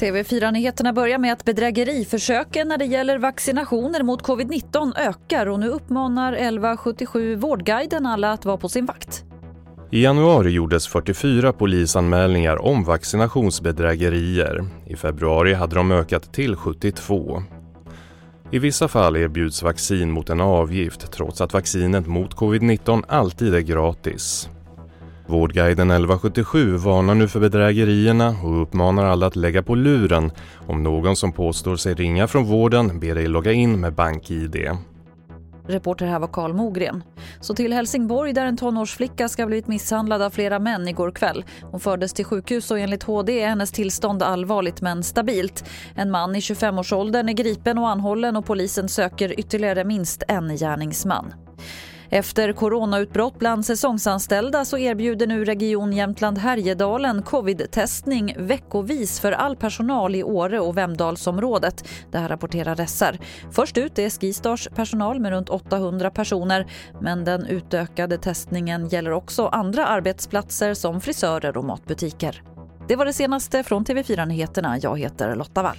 TV4-nyheterna börjar med att bedrägeriförsöken när det gäller vaccinationer mot covid-19 ökar och nu uppmanar 1177 Vårdguiden alla att vara på sin vakt. I januari gjordes 44 polisanmälningar om vaccinationsbedrägerier. I februari hade de ökat till 72. I vissa fall erbjuds vaccin mot en avgift trots att vaccinet mot covid-19 alltid är gratis. Vårdguiden 1177 varnar nu för bedrägerierna och uppmanar alla att lägga på luren om någon som påstår sig ringa från vården ber dig logga in med BankID. Reporter här var Karl Mogren. Så till Helsingborg där en tonårsflicka ska ha blivit misshandlad av flera män igår kväll. Hon fördes till sjukhus och enligt HD är hennes tillstånd allvarligt men stabilt. En man i 25-årsåldern är gripen och anhållen och polisen söker ytterligare minst en gärningsman. Efter coronautbrott bland säsongsanställda så erbjuder nu Region Jämtland Härjedalen covid-testning veckovis för all personal i Åre och Vemdalsområdet. Det här rapporterar SR. Först ut är Skistars personal med runt 800 personer men den utökade testningen gäller också andra arbetsplatser som frisörer och matbutiker. Det var det senaste från TV4 Nyheterna. Jag heter Lotta Wall.